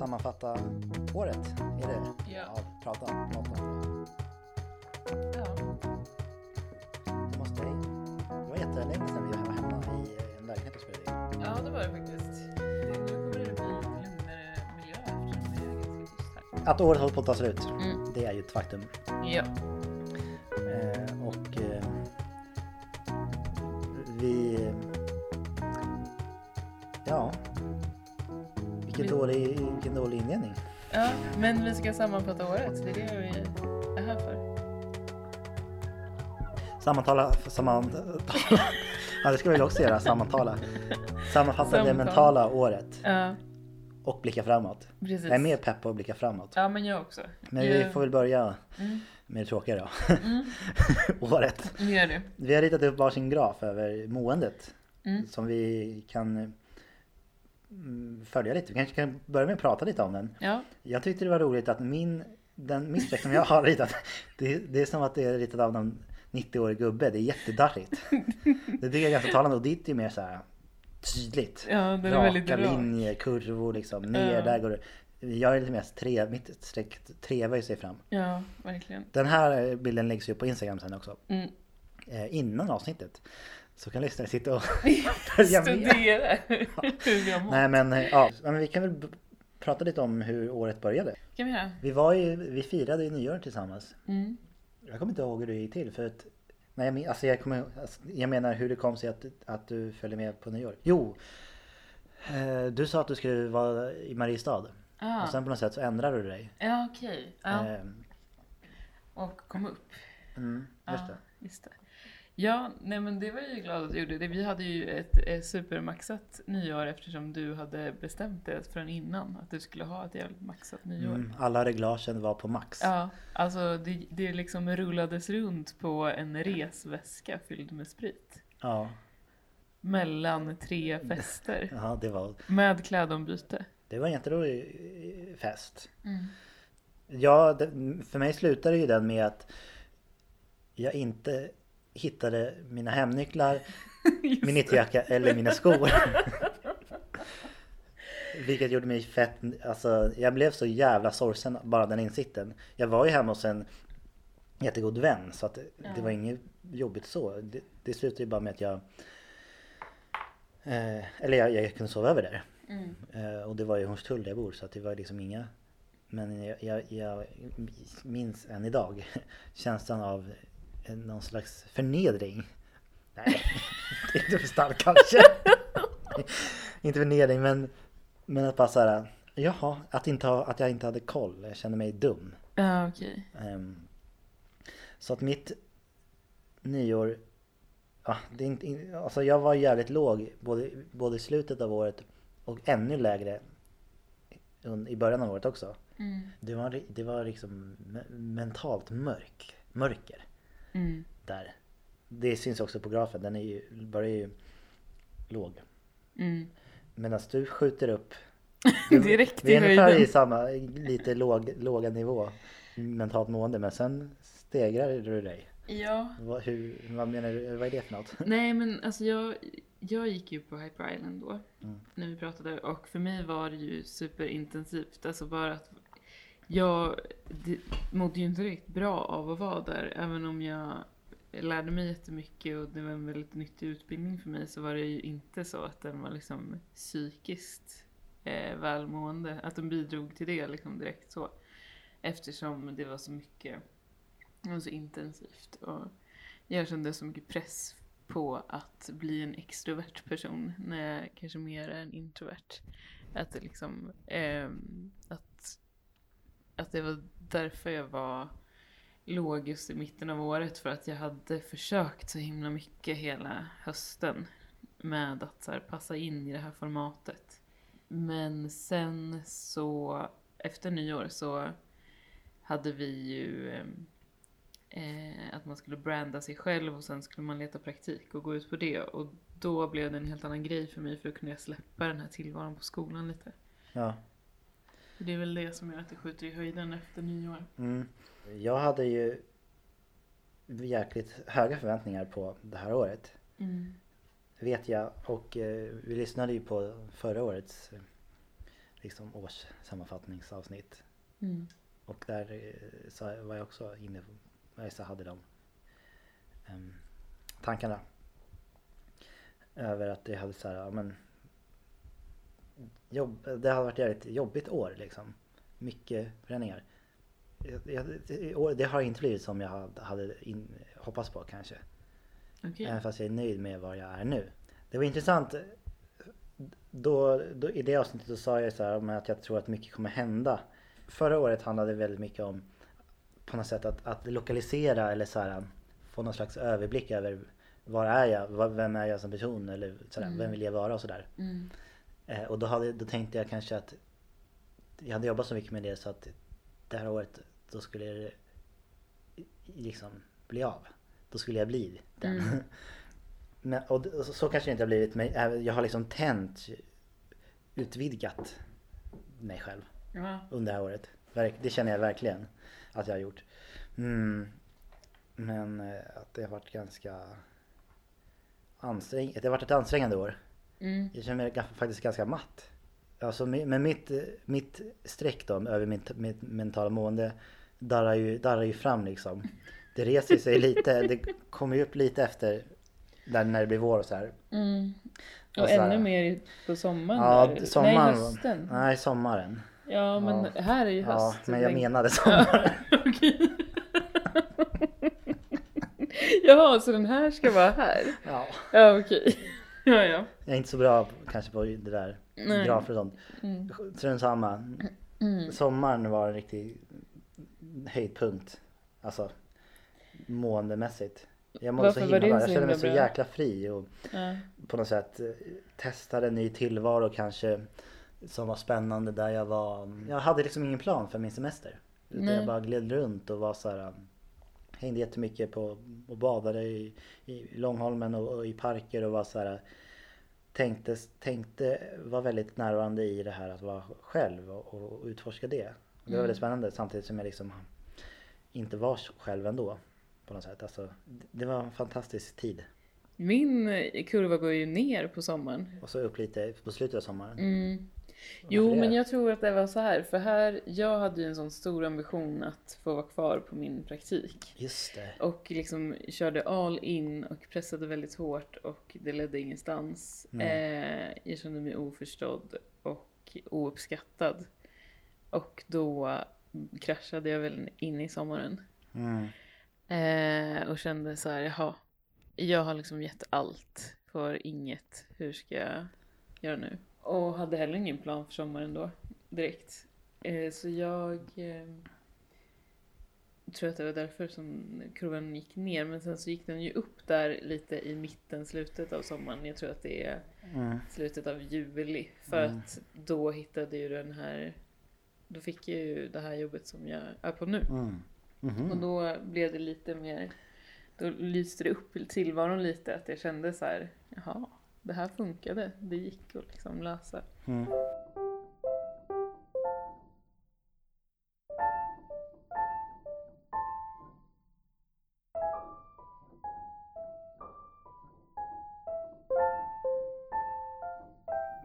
sammanfatta året? Är det? Ja. prata, prata. Ja. Hemma hos dig? Det var jättelänge sedan vi var hemma i en lägenhet och spelade in. ja, det var det faktiskt. Det, nu kommer det bli lugnare miljö eftersom det är ganska tyst här. Att året håller på att ta slut, Mm. det är ju ett faktum. Ja. Eh, och eh, vi... Ja. Vilken Vi- dålig, vilken dålig inledning. Ja, men vi ska sammanfatta året. Det är det vi är här för. Sammantala, sammantala. ja det ska vi också göra, sammantala. Sammanfatta det Samtal. mentala året Ja, och blicka framåt. precis. Jag är mer pepp på att blicka framåt. Ja, men jag också. Men jag... vi får väl börja Mm. med det tråkiga då. Mm. året. Gör det. Vi har ritat upp varsin graf över måendet Mm. som vi kan följa lite. Vi kanske kan börja med att prata lite om den. Ja. Jag tyckte det var roligt att min, den mittstreck som jag har ritat, det, det är som att det är ritat av någon 90-årig gubbe. Det är jättedarrigt. Det jag är ganska talande och ditt är mer så här tydligt. Ja, den är Raka väldigt rak. linjer, kurvor liksom. Ner, Ja. där går det. Jag är lite mer tre, mitt streck trevar ju sig fram. Ja, verkligen. Den här bilden läggs ju upp på Instagram sen också. Mm. Eh, innan avsnittet. Så kan lyssnare sitta och. Studera hur vi har mått. Nej men eh, ja, men vi kan väl prata lite om hur året började. kan vi göra. Vi var ju, vi firade ju nyår tillsammans. Mm. Jag kommer inte ihåg hur det gick till för att Nej, jag, men- alltså jag, kommer, alltså, jag menar hur det kom sig att, att du följde med på nyår. Jo! Eh, du sa att du skulle vara i Mariestad. Ah. Och sen på något sätt så ändrade du dig. Ja, okej. Ja. Eh, Och kom upp. mm, just Ja, det. just det. Ja, nej men det var jag ju glad att du gjorde. Det. Vi hade ju ett, ett supermaxat nyår eftersom du hade bestämt det från innan. Att du skulle ha ett jävligt maxat nyår. Mm, alla reglagen var på max. Ja, alltså det, det liksom rullades runt på en resväska fylld med sprit. Ja, Mellan tre fester. ja, det var, Med klädombyte. det var en jätterolig eh, fest. Mm. Ja, det, för mig slutade ju den med att jag inte hittade mina hemnycklar, min ytterjacka eller mina skor. Vilket gjorde mig fett, alltså jag blev så jävla sorgsen bara den insikten. Jag var ju hemma hos en jättegod vän så att det, det Ja. var inget jobbigt så. Det, det slutade ju bara med att jag eh, eller jag, jag kunde sova över där. Mm. Eh, och det var ju Hornstull där jag bor så att det var liksom inga Men jag, jag, jag minns än idag känslan av någon slags förnedring Nej, det är inte för starkt kanske Inte förnedring men Men att bara såhär Jaha, att, inte ha, att jag inte hade koll, jag kände mig dum Ja, okej. Ehm, Så att mitt nyår ja, det är inte, alltså jag var jävligt låg både, både i slutet av året och ännu lägre i början av året också. Mm. Det var, det var liksom me- mentalt mörk, mörker Mm. där. Det syns också på grafen, den är ju, börjar ju låg. Mm. Medan du skjuter upp Direkt vi i är ungefär i höjden. samma, lite låg, låga nivå mentalt mående men sen stegrar du dig. Ja, Vad, hur, vad menar du? Vad är det för något? nej men alltså jag, jag gick ju på Hyper Island då. Mm. När vi pratade och för mig var det ju superintensivt. Alltså bara att jag mådde ju inte riktigt bra av att vara där. Även om jag lärde mig jättemycket och det var en väldigt nyttig utbildning för mig så var det ju inte så att den var liksom psykiskt eh, välmående. Att den bidrog till det liksom direkt så. Eftersom det var så mycket, det var så intensivt. Och jag kände så mycket press på att bli en extrovert person när jag kanske mer är en introvert. Att det liksom, eh, att, att det var därför jag var låg just i mitten av året för att jag hade försökt så himla mycket hela hösten med att så här, passa in i det här formatet. Men sen så, efter nyår så hade vi ju eh, att man skulle branda sig själv och sen skulle man leta praktik och gå ut på det. Och då blev det en helt annan grej för mig för då kunde jag släppa den här tillvaron på skolan lite. Ja. Det är väl det som gör att det skjuter i höjden efter nyår. Mm. Jag hade ju jäkligt höga förväntningar på det här året. Mm. Vet jag. Och eh, vi lyssnade ju på förra årets liksom årssammanfattningsavsnitt. Mm. Och där eh, så var jag också inne på, jag så hade de em, tankarna. Över att det hade så här, ja men jobb, det hade varit ett jävligt jobbigt år liksom. Mycket förändringar. Det har inte blivit som jag hade- in, hoppats på kanske. Okej. Även fast jag är nöjd med var jag är nu. Det var intressant. Då, då, I det avsnittet så sa jag så här att jag tror att mycket kommer hända. Förra året handlade det väldigt mycket om på något sätt att, att lokalisera eller så här, få någon slags överblick över var är jag? Vem är jag som person? Eller så där, Mm. vem vill jag vara och sådär. Mm. Eh, och då, hade, då tänkte jag kanske att jag hade jobbat så mycket med det så att det här året då skulle det liksom bli av. Då skulle jag bli den. Mm. Men, och så, så kanske det inte har blivit men även- jag har liksom tänt, utvidgat mig själv Ja. under det här året. Det känner jag verkligen att jag har gjort. Mm. Men eh, att det har varit ganska ansträngande. Det har varit ett ansträngande år. Mm. Jag känner mig faktiskt ganska matt. Alltså men mitt, mitt streck då över mitt, mitt mentala mående darrar ju, darrar ju fram liksom. Det reser sig lite, det kommer ju upp lite efter där när det blir vår och så här. Mm. Och Och så här- ännu mer i- på sommaren Ja, där. sommaren. Nej, hösten. Nej, sommaren. Ja, men Ja. här är ju Ja, höst. men jag menade sommaren. Okej. Jaha, så den här ska vara här? Ja. Ja, okej. Ja, ja. Jag är inte så bra kanske på det där Nej. grafer och sånt. Mm. Strunt samma. Mm. Sommaren var en riktig höjdpunkt. Alltså måendemässigt. Jag mådde så Varför var himla bra. så Jag kände mig så jäkla fri och Ja. på något sätt eh, testade en ny tillvaro kanske som var spännande där jag var. Jag hade liksom ingen plan för min semester. Utan Nej. jag bara gled runt och var så här. Hängde jättemycket på och badade i, i Långholmen och, och i parker och var så här. Tänkte, tänkte var väldigt närvarande i det här att vara själv och, och utforska det. Och det var Mm. väldigt spännande samtidigt som jag liksom inte var själv ändå. På något sätt. Alltså, det- var en fantastisk tid. Min kurva går ju ner på sommaren. Och så upp lite på slutet av sommaren. Mm. Jo, men jag tror att det var så här. För här, jag hade ju en sån stor ambition att få vara kvar på min praktik. Just det. Och liksom körde all in och pressade väldigt hårt och det ledde ingenstans. Eh, jag kände mig oförstådd och ouppskattad. Och då kraschade jag väl in i sommaren. Mm. Eh, och kände så här, jaha, jag har liksom gett allt för inget. Hur ska jag göra nu? Och hade heller ingen plan för sommaren då, direkt. Eh, så jag eh, tror att det var därför som kurvan gick ner. Men sen så gick den ju upp där lite i mitten, slutet av sommaren. Jag tror att det är Mm. slutet av juli. För Mm. att då hittade ju den här, då fick jag ju det här jobbet som jag är på nu. Mm. Mhm. Och då blev det lite mer, då lyste det upp tillvaron lite att jag kände så här, jaha, det här funkade, det gick att liksom lösa. Mm.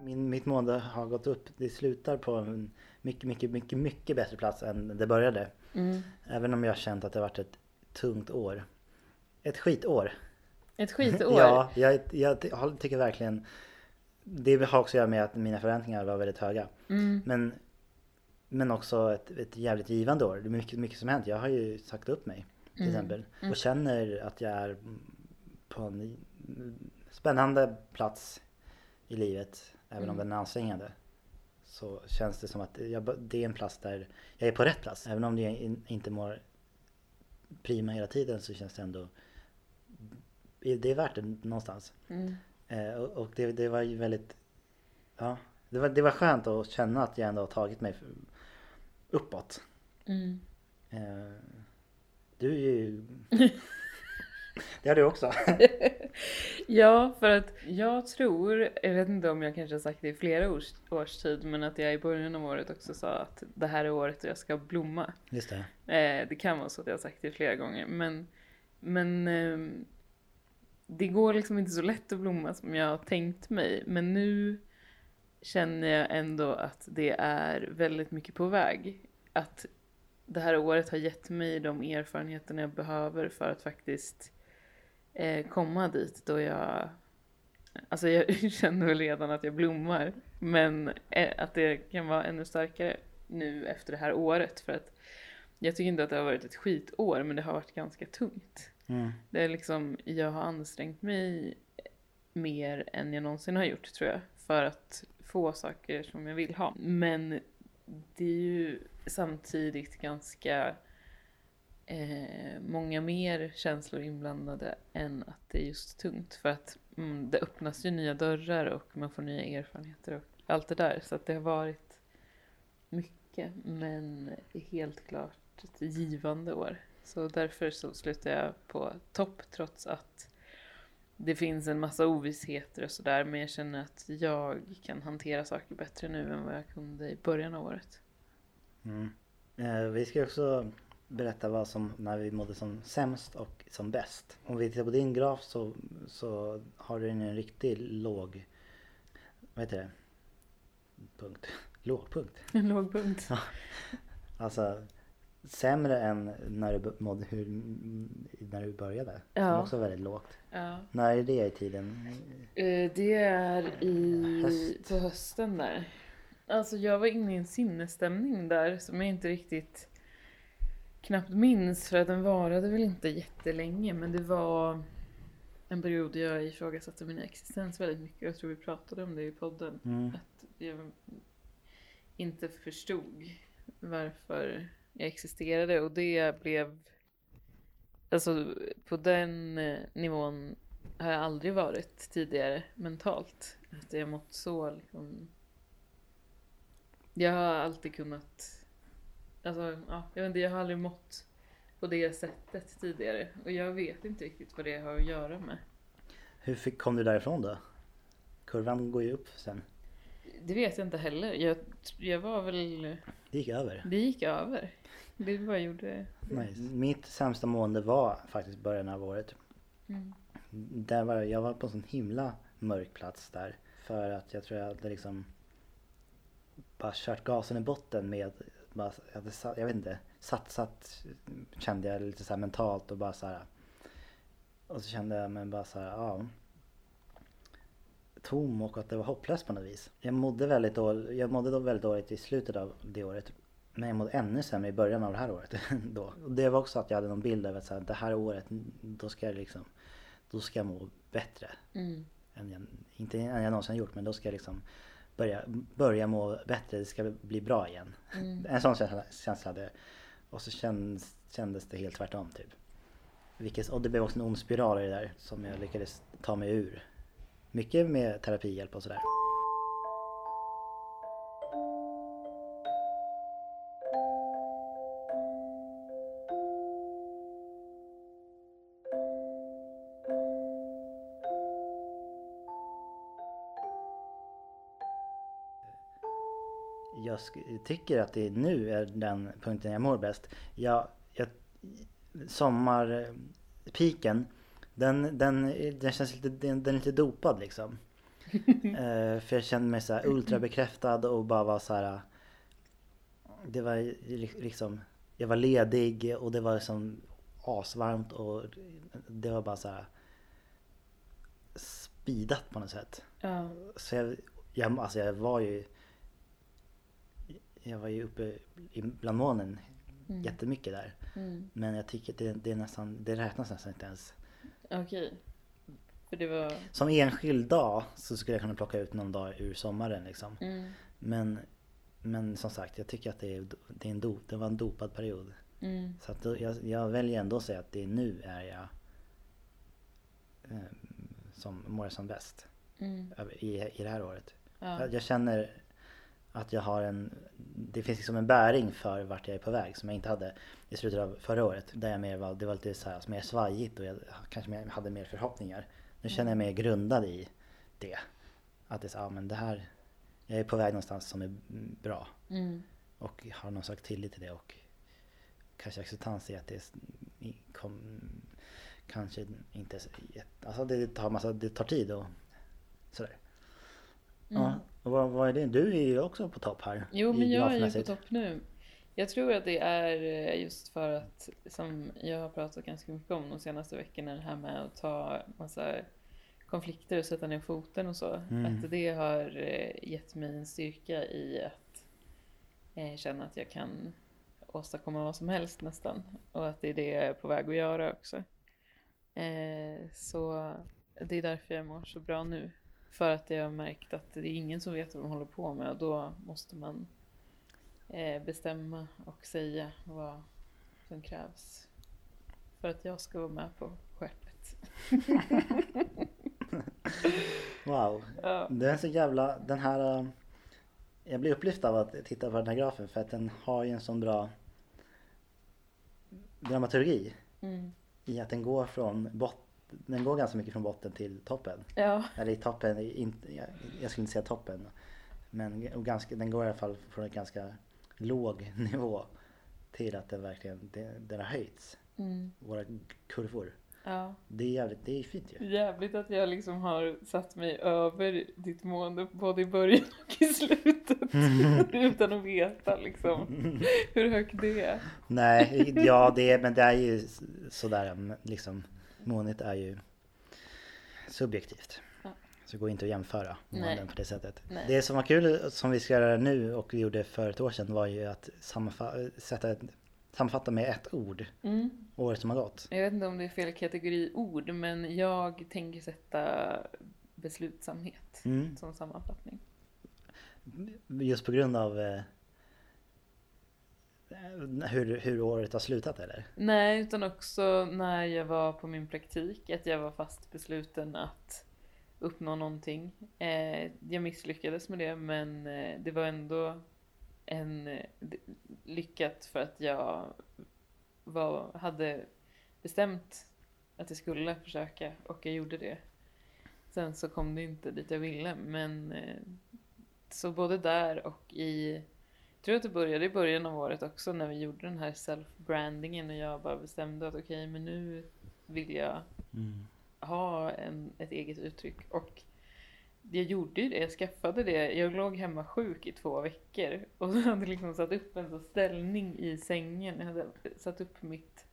Min, mitt mående har gått upp. Det slutar på en mycket, mycket, mycket, mycket bättre plats än det började. Mm. Även om jag har känt att det har varit ett tungt år. Ett skitår. Ett skitår. Ja, jag, jag har- tycker verkligen Det har också att göra med att mina förväntningar var väldigt höga. Mm. Men, men också ett, ett jävligt givande år. Det är mycket, mycket som hänt. Jag har ju sagt upp mig till Mm. exempel. Mm. Och känner att jag är på en spännande plats i livet. Även om Mm. den är ansträngande. Så känns det som att jag, det är en plats där jag är på rätt plats. Även om jag in- inte mår prima hela tiden så känns det ändå det är värt det någonstans. Mm. Eh, och och det, det var ju väldigt Ja, det var, det var skönt att känna att jag ändå har tagit mig uppåt. Mm. Eh, du är ju... det har du också. Ja, för att jag tror, jag vet inte om jag kanske har sagt det i flera års, års tid, men att jag i början av året också sa att det här är året då jag ska blomma. Just det. Eh, det kan vara så att jag har sagt det flera gånger, men, men ehm, det går liksom inte så lätt att blomma som jag har tänkt mig. Men nu känner jag ändå att det är väldigt mycket på väg. Att det här året har gett mig de erfarenheterna jag behöver för att faktiskt eh, komma dit då jag Alltså jag känner väl redan att jag blommar men eh, att det kan vara ännu starkare nu efter det här året för att jag tycker inte att det har varit ett skitår men det har varit ganska tungt. Mm. Det är liksom, jag har ansträngt mig mer än jag någonsin har gjort tror jag. För att få saker som jag vill ha. Men det är ju samtidigt ganska eh, många mer känslor inblandade än att det är just tungt. För att mm, det öppnas ju nya dörrar och man får nya erfarenheter och allt det där. Så att det har varit mycket men helt klart ett givande år. Så därför så slutar jag på topp trots att det finns en massa ovissheter och sådär men jag känner att jag kan hantera saker bättre nu än vad jag kunde i början av året. Mm. Eh, vi ska också berätta vad som, när vi mådde som sämst och som bäst. Om vi tittar på din graf så, så har du en riktig låg, vad heter det? Punkt. Lågpunkt. En låg punkt. Alltså sämre än när du, mådde, hur, när du började. Det Ja. var också väldigt lågt. Ja. När är det i tiden? Eh, Det är i, Höst. på hösten där. Alltså jag var inne i en sinnesstämning där som jag inte riktigt knappt minns för att den varade väl inte jättelänge men det var en period där jag ifrågasatte min existens väldigt mycket. Jag tror vi pratade om det i podden. Mm. Att jag inte förstod varför jag existerade och det blev Alltså på den eh, nivån har jag aldrig varit tidigare mentalt. Att jag mått så liksom Jag har alltid kunnat Alltså ja, jag vet inte, jag har aldrig mått på det sättet tidigare och jag vet inte riktigt vad det har att göra med. Hur fick, kom du därifrån då? Kurvan går ju upp sen. Det vet jag inte heller. Jag, jag var väl Det gick över. Det gick över. Det bara gjorde... Nice. Mitt sämsta mående var faktiskt början av året. Mm. Där var, jag var på en sån himla mörk plats där. För att jag tror jag hade liksom bara kört gasen i botten med, bara, jag, hade, jag vet inte, satsat kände jag lite så här mentalt och bara så här. Och så kände jag mig bara så här, ja. Tom och att det var hopplöst på något vis. Jag mådde väldigt dåligt, jag mådde då väldigt dåligt i slutet av det året. Men jag mådde ännu sämre i början av det här året. då. Och det var också att jag hade någon bild av att så här, det här året, då ska jag liksom, då ska jag må bättre. Mm. Än jag, inte än jag någonsin har gjort, men då ska jag liksom börja, börja må bättre, det ska bli bra igen. Mm. En sån känsla, känsla hade jag. Och så kändes, kändes det helt tvärtom typ. Vilket, och det blev också en ond spiral i det där som jag lyckades ta mig ur. Mycket med terapihjälp och sådär. Jag tycker att det nu är den punkten jag mår bäst. Jag, jag, sommarpiken, den, den, den känns lite, den, den är lite dopad liksom. Eh, för jag kände mig så här ultra bekräftad och bara var så här. Det var li- liksom, jag var ledig och det var liksom asvarmt och det var bara så här speedat på något sätt. Ja. Så jag, jag, alltså jag var ju Jag var ju uppe bland molnen Mm. jättemycket där. Mm. Men jag tycker det, det är nästan, det räknas nästan inte ens. Okej. För det var... Som enskild dag så skulle jag kunna plocka ut någon dag ur sommaren liksom. Mm. Men, men som sagt, jag tycker att det, är, det, är en dop, det var en dopad period. Mm. Så att då, jag, jag väljer ändå att säga att det är nu är jag eh, som mår som bäst Mm. i, i det här året. Ja. Jag, jag känner att jag har en, det finns liksom en bäring för vart jag är på väg som jag inte hade i slutet av förra året. Där jag mer var, det var lite så här, mer svajigt och jag kanske mer, hade mer förhoppningar. Nu känner jag mig grundad i det. Att det är så, ja men det här, jag är på väg någonstans som är bra. Mm. Och har någon slags tillit till det och kanske acceptans i att det är, kom, kanske inte, alltså det tar massa, det tar tid och sådär. Mm. Ja. Vad, vad är det? Du är ju också på topp här. Jo, men jag är ju på topp nu. Jag tror att det är eh, just för att, som jag har pratat ganska mycket om de senaste veckorna, det här med att ta massa konflikter och sätta ner foten och så. Mm. Att det har eh, gett mig en styrka i att eh, känna att jag kan åstadkomma vad som helst nästan. Och att det är det jag är på väg att göra också. Eh, så det är därför jag mår så bra nu. För att jag har märkt att det är ingen som vet vad de håller på med och då måste man eh, bestämma och säga vad som krävs för att jag ska vara med på skeppet. Wow. Ja. Det är så jävla, den här... äh, Jag blir upplyft av att titta på den här grafen för att den har ju en sån bra dramaturgi Mm. i att den går från bot, den går ganska mycket från botten till toppen. Ja. Eller i toppen, i- inte, jag, jag skulle inte säga toppen. Men ganska, den går i alla fall från en ganska låg nivå till att den verkligen, den, den har höjts. Mm. Våra kurvor. ja. Det är jävligt, det är fint ju. Jävligt att jag liksom har satt mig över ditt mående både i början och i slutet. utan att veta liksom hur högt det är. Nej, ja det är, men det är ju sådär liksom Månet är ju subjektivt. Ja. Så det går inte att jämföra Nej. månen på det sättet. Nej. Det som var kul som vi ska göra nu och vi gjorde för ett år sedan var ju att sätta sammanfatta med ett ord Mm. året som har gått. Jag vet inte om det är fel kategori ord, men jag tänker sätta beslutsamhet Mm. som sammanfattning. Just på grund av eh, Eh, hur, hur året har slutat eller? Nej, utan också när jag var på min praktik, att jag var fast besluten att uppnå någonting. Eh, jag misslyckades med det, men eh, det var ändå en eh, lyckat för att jag var, hade bestämt att jag skulle försöka och jag gjorde det. Sen så kom det inte dit jag ville, men så både där och i tror att det började i början av året också när vi gjorde den här self-brandingen och jag bara bestämde att okej, men nu vill jag Mm. ha en, ett eget uttryck. Och jag gjorde ju det, jag skaffade det. Jag låg hemma sjuk i två veckor och hade liksom satt upp en så ställning i sängen. Jag hade satt upp mitt,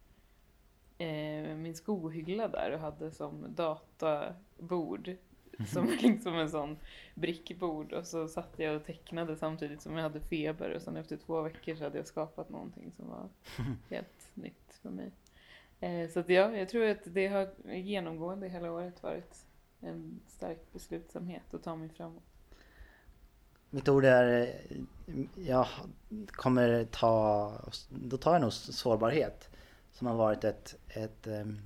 eh, min skohylla där och hade som databord. Som liksom en sån brickbord och så satt jag och tecknade samtidigt som jag hade feber och sen efter två veckor så hade jag skapat någonting som var helt nytt för mig. Eh, så att ja, jag tror att det har genomgående hela året varit en stark beslutsamhet att ta mig framåt. Mitt ord är, jag kommer ta, då tar jag nog sårbarhet. Som har varit ett, ett um,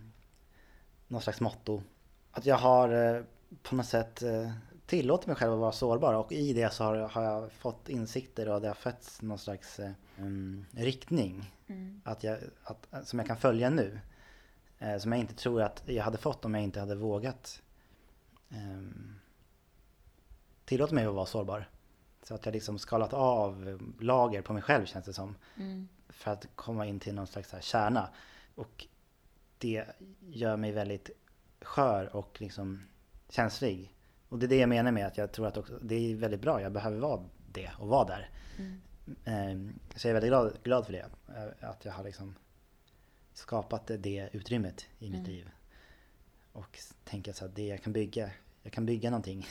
någon slags motto. Att jag har eh, på något sätt eh, tillåtit mig själv att vara sårbar och i det så har, har jag fått insikter och det har fötts någon slags mm, riktning. Att jag, att, som jag kan följa nu. Eh, som jag inte tror att jag hade fått om jag inte hade vågat um, tillåta mig att vara sårbar. Så att jag liksom skalat av lager på mig själv känns det som. Mm. För att komma in till någon slags kärna. Och det gör mig väldigt skör och liksom känslig. Och det är det jag menar med att jag tror att också, det är väldigt bra. Jag behöver vara det och vara där. Mm. Ehm, Så jag är väldigt glad, glad för det. eh, Att jag har liksom skapat det utrymmet i mitt Mm. liv. Och tänka så att det jag kan bygga, jag kan bygga någonting.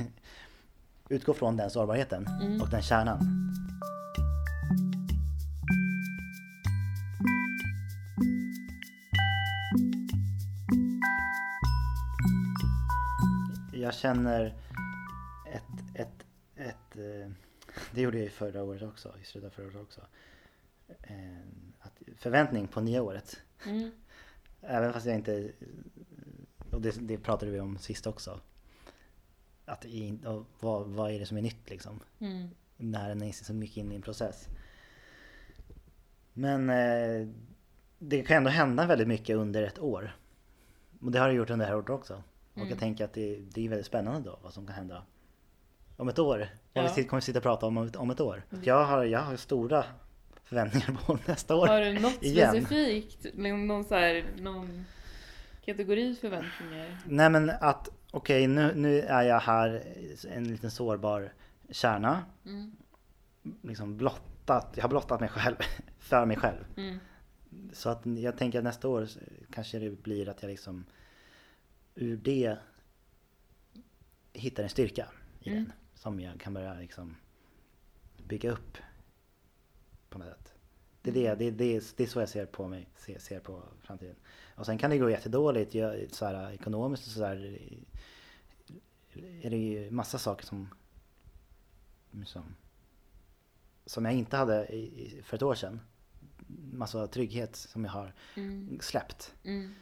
Utgå från den sårbarheten Mm. och den kärnan. Jag känner ett, ett, ett eh, det gjorde jag ju förra året också, i slutet av förra året också. Eh, Att förväntning på nya året. Mm. Även fast jag inte, och det, det pratade vi om sist också. Att i, vad, vad är det som är nytt liksom? Mm. När den är så mycket inne i en process. Men eh, det kan ändå hända väldigt mycket under ett år. Och det har det gjort under det här året också. Och Mm. jag tänker att det, det är väldigt spännande då vad som kan hända om ett år. Vad Ja. vi sit- kommer sitta och prata om om ett- år. Jag har, jag har stora förväntningar på nästa år. Har du något Igen. specifikt? Någon, så här, någon kategori förväntningar? Nej men att okej nu, nu är jag här en liten sårbar kärna. Mm. Liksom blottat, jag har blottat mig själv för mig själv. Mm. Så att jag tänker att nästa år kanske det blir att jag liksom ur det hittar en styrka i Mm. den. Som jag kan börja liksom bygga upp på något sätt. Det är, det, det, det, är, det är så jag ser på mig, ser, ser på framtiden. Och sen kan det gå jättedåligt jag, så här, ekonomiskt och sådär. Är det ju massa saker som, som, som jag inte hade för ett år sedan. Massa trygghet som jag har Mm. släppt. Mm.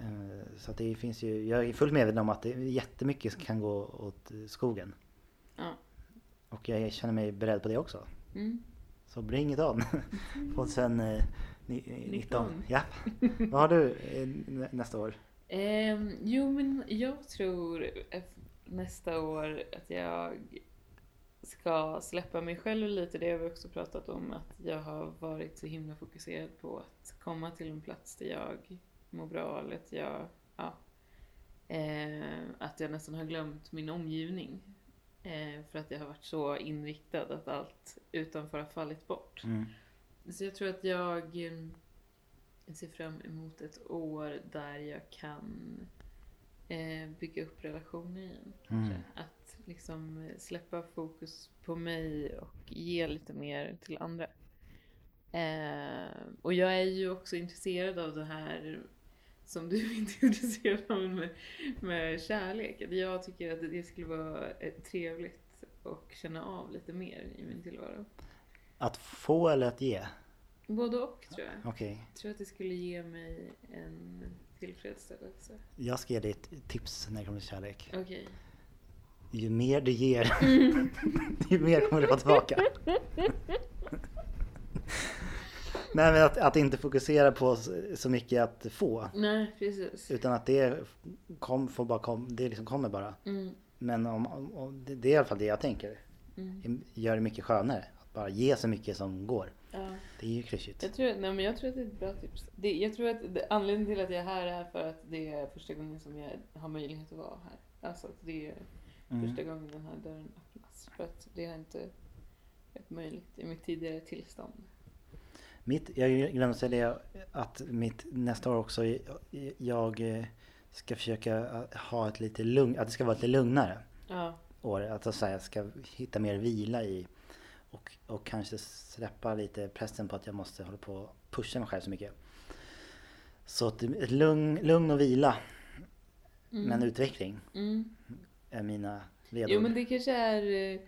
Eh, Så det finns ju, jag är fullt medveten om att det är jättemycket som kan gå åt skogen. Ja. Och jag känner mig beredd på det också. Mm. Så bring it on! 2019. 19. Ja. Vad har du eh, nä- nästa år? Ehm, jo, men jag tror nästa år att jag ska släppa mig själv lite. Det har vi också pratat om, att jag har varit så himla fokuserad på att komma till en plats där jag mår bra, eller att jag, ja, eh, att jag nästan har glömt min omgivning. Eh, för att jag har varit så inriktad att allt utanför har fallit bort. Mm. Så jag tror att jag eh, ser fram emot ett år där jag kan eh, bygga upp relationer igen. kanske. Mm. Att liksom släppa fokus på mig och ge lite mer till andra. Eh, och jag är ju också intresserad av det här som du intresserad av med, med kärlek. Att Jag tycker att det skulle vara eh, trevligt och känna av lite mer i min tillvaro. Att få eller att ge? Både och tror jag. Okej. Jag tror att det skulle ge mig en tillfredsställelse. Jag ska ge dig ett tips när det kommer till kärlek. Okej. Ju mer du ger, ju mer kommer du få tillbaka. Nej men att, att inte fokusera på så- mycket att få. Nej, precis. Utan att det kom, får bara kom, det liksom kommer bara. Mm, Men om, om, om, det det är i alla fall det jag tänker. mm, Gör det mycket skönare. Att bara ge så mycket som går. ja. Det är ju klyschigt. Jag tror, nej, men jag tror att det är ett bra tips. Det, jag tror att det, anledningen till att jag är här är för att det är första gången som jag har möjlighet att vara här. Alltså att det är Mm. första gången den här dörren öppnas. För att det har inte varit möjligt i mitt tidigare tillstånd. Mitt, jag glömde säga det att mitt nästa år också, jag eh, ska försöka ha ett lite lugn, att det ska vara lite lugnare Ja. år. Att så här, jag ska hitta mer vila i och, och kanske släppa lite pressen på att jag måste hålla på och pusha mig själv så mycket. Så att ett lugn, lugn och vila, Mm. men utveckling Mm. är mina ledord. Jo men det kanske är eh,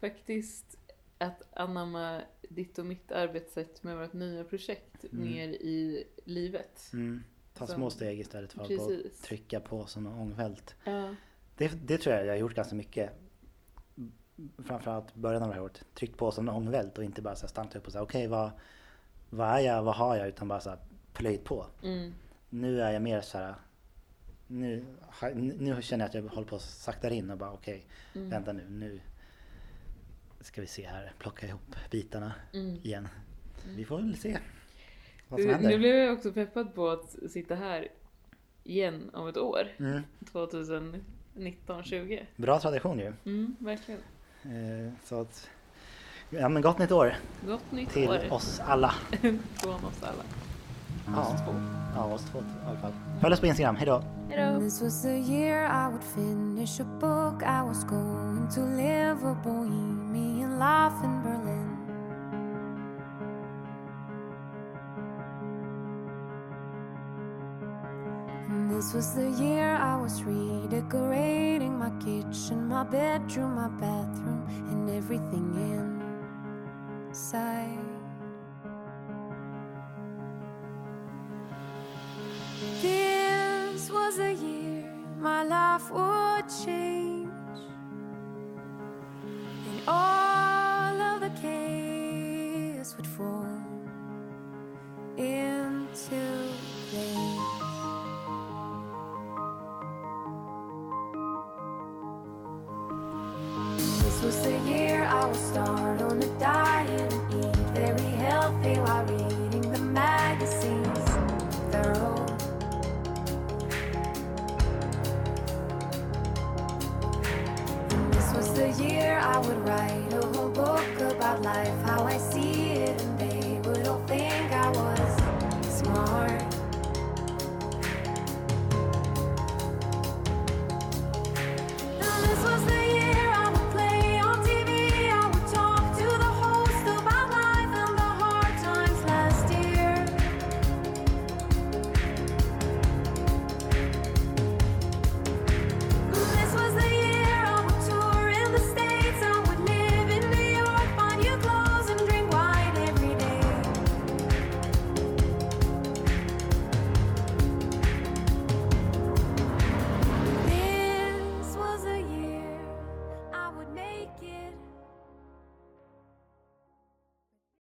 faktiskt att anamma ditt och mitt arbetssätt med vårt nya projekt Mm. mer i livet. Mm. Ta små steg istället för att trycka på som en ångvält. Ja. Det, det tror jag jag har gjort ganska mycket. Framförallt början av det här året. Tryckt på som en ångvält och inte bara så stannat upp och säga okej vad, vad är jag, vad har jag? Utan bara så här plöjt på. Mm. Nu är jag mer så här. Nu, nu känner jag att jag håller på att sakta in och bara okej, Mm. vänta nu, nu ska vi se här, plocka ihop bitarna Mm. igen. Vi får väl se vad som Nu, händer. nu blev jag också peppad på att sitta här igen om ett år. Mm, 2019-20. bra tradition ju. Mm, verkligen. Eh, så att, ja men gott nytt år Gott nytt till år. oss alla. Från oss alla. Ja. Oss två. Ja, oss två i alla fall. Följ oss på Instagram! Hejdå! This was the year I would finish a book. I was going to live a bohemian life in Berlin. And this was the year I was redecorating my kitchen, my bedroom, my bathroom, and everything inside. This was the year my life would change. And all a and eat very healthy while reading the magazines. Thorough. This was the year I would write a whole book about life, how I see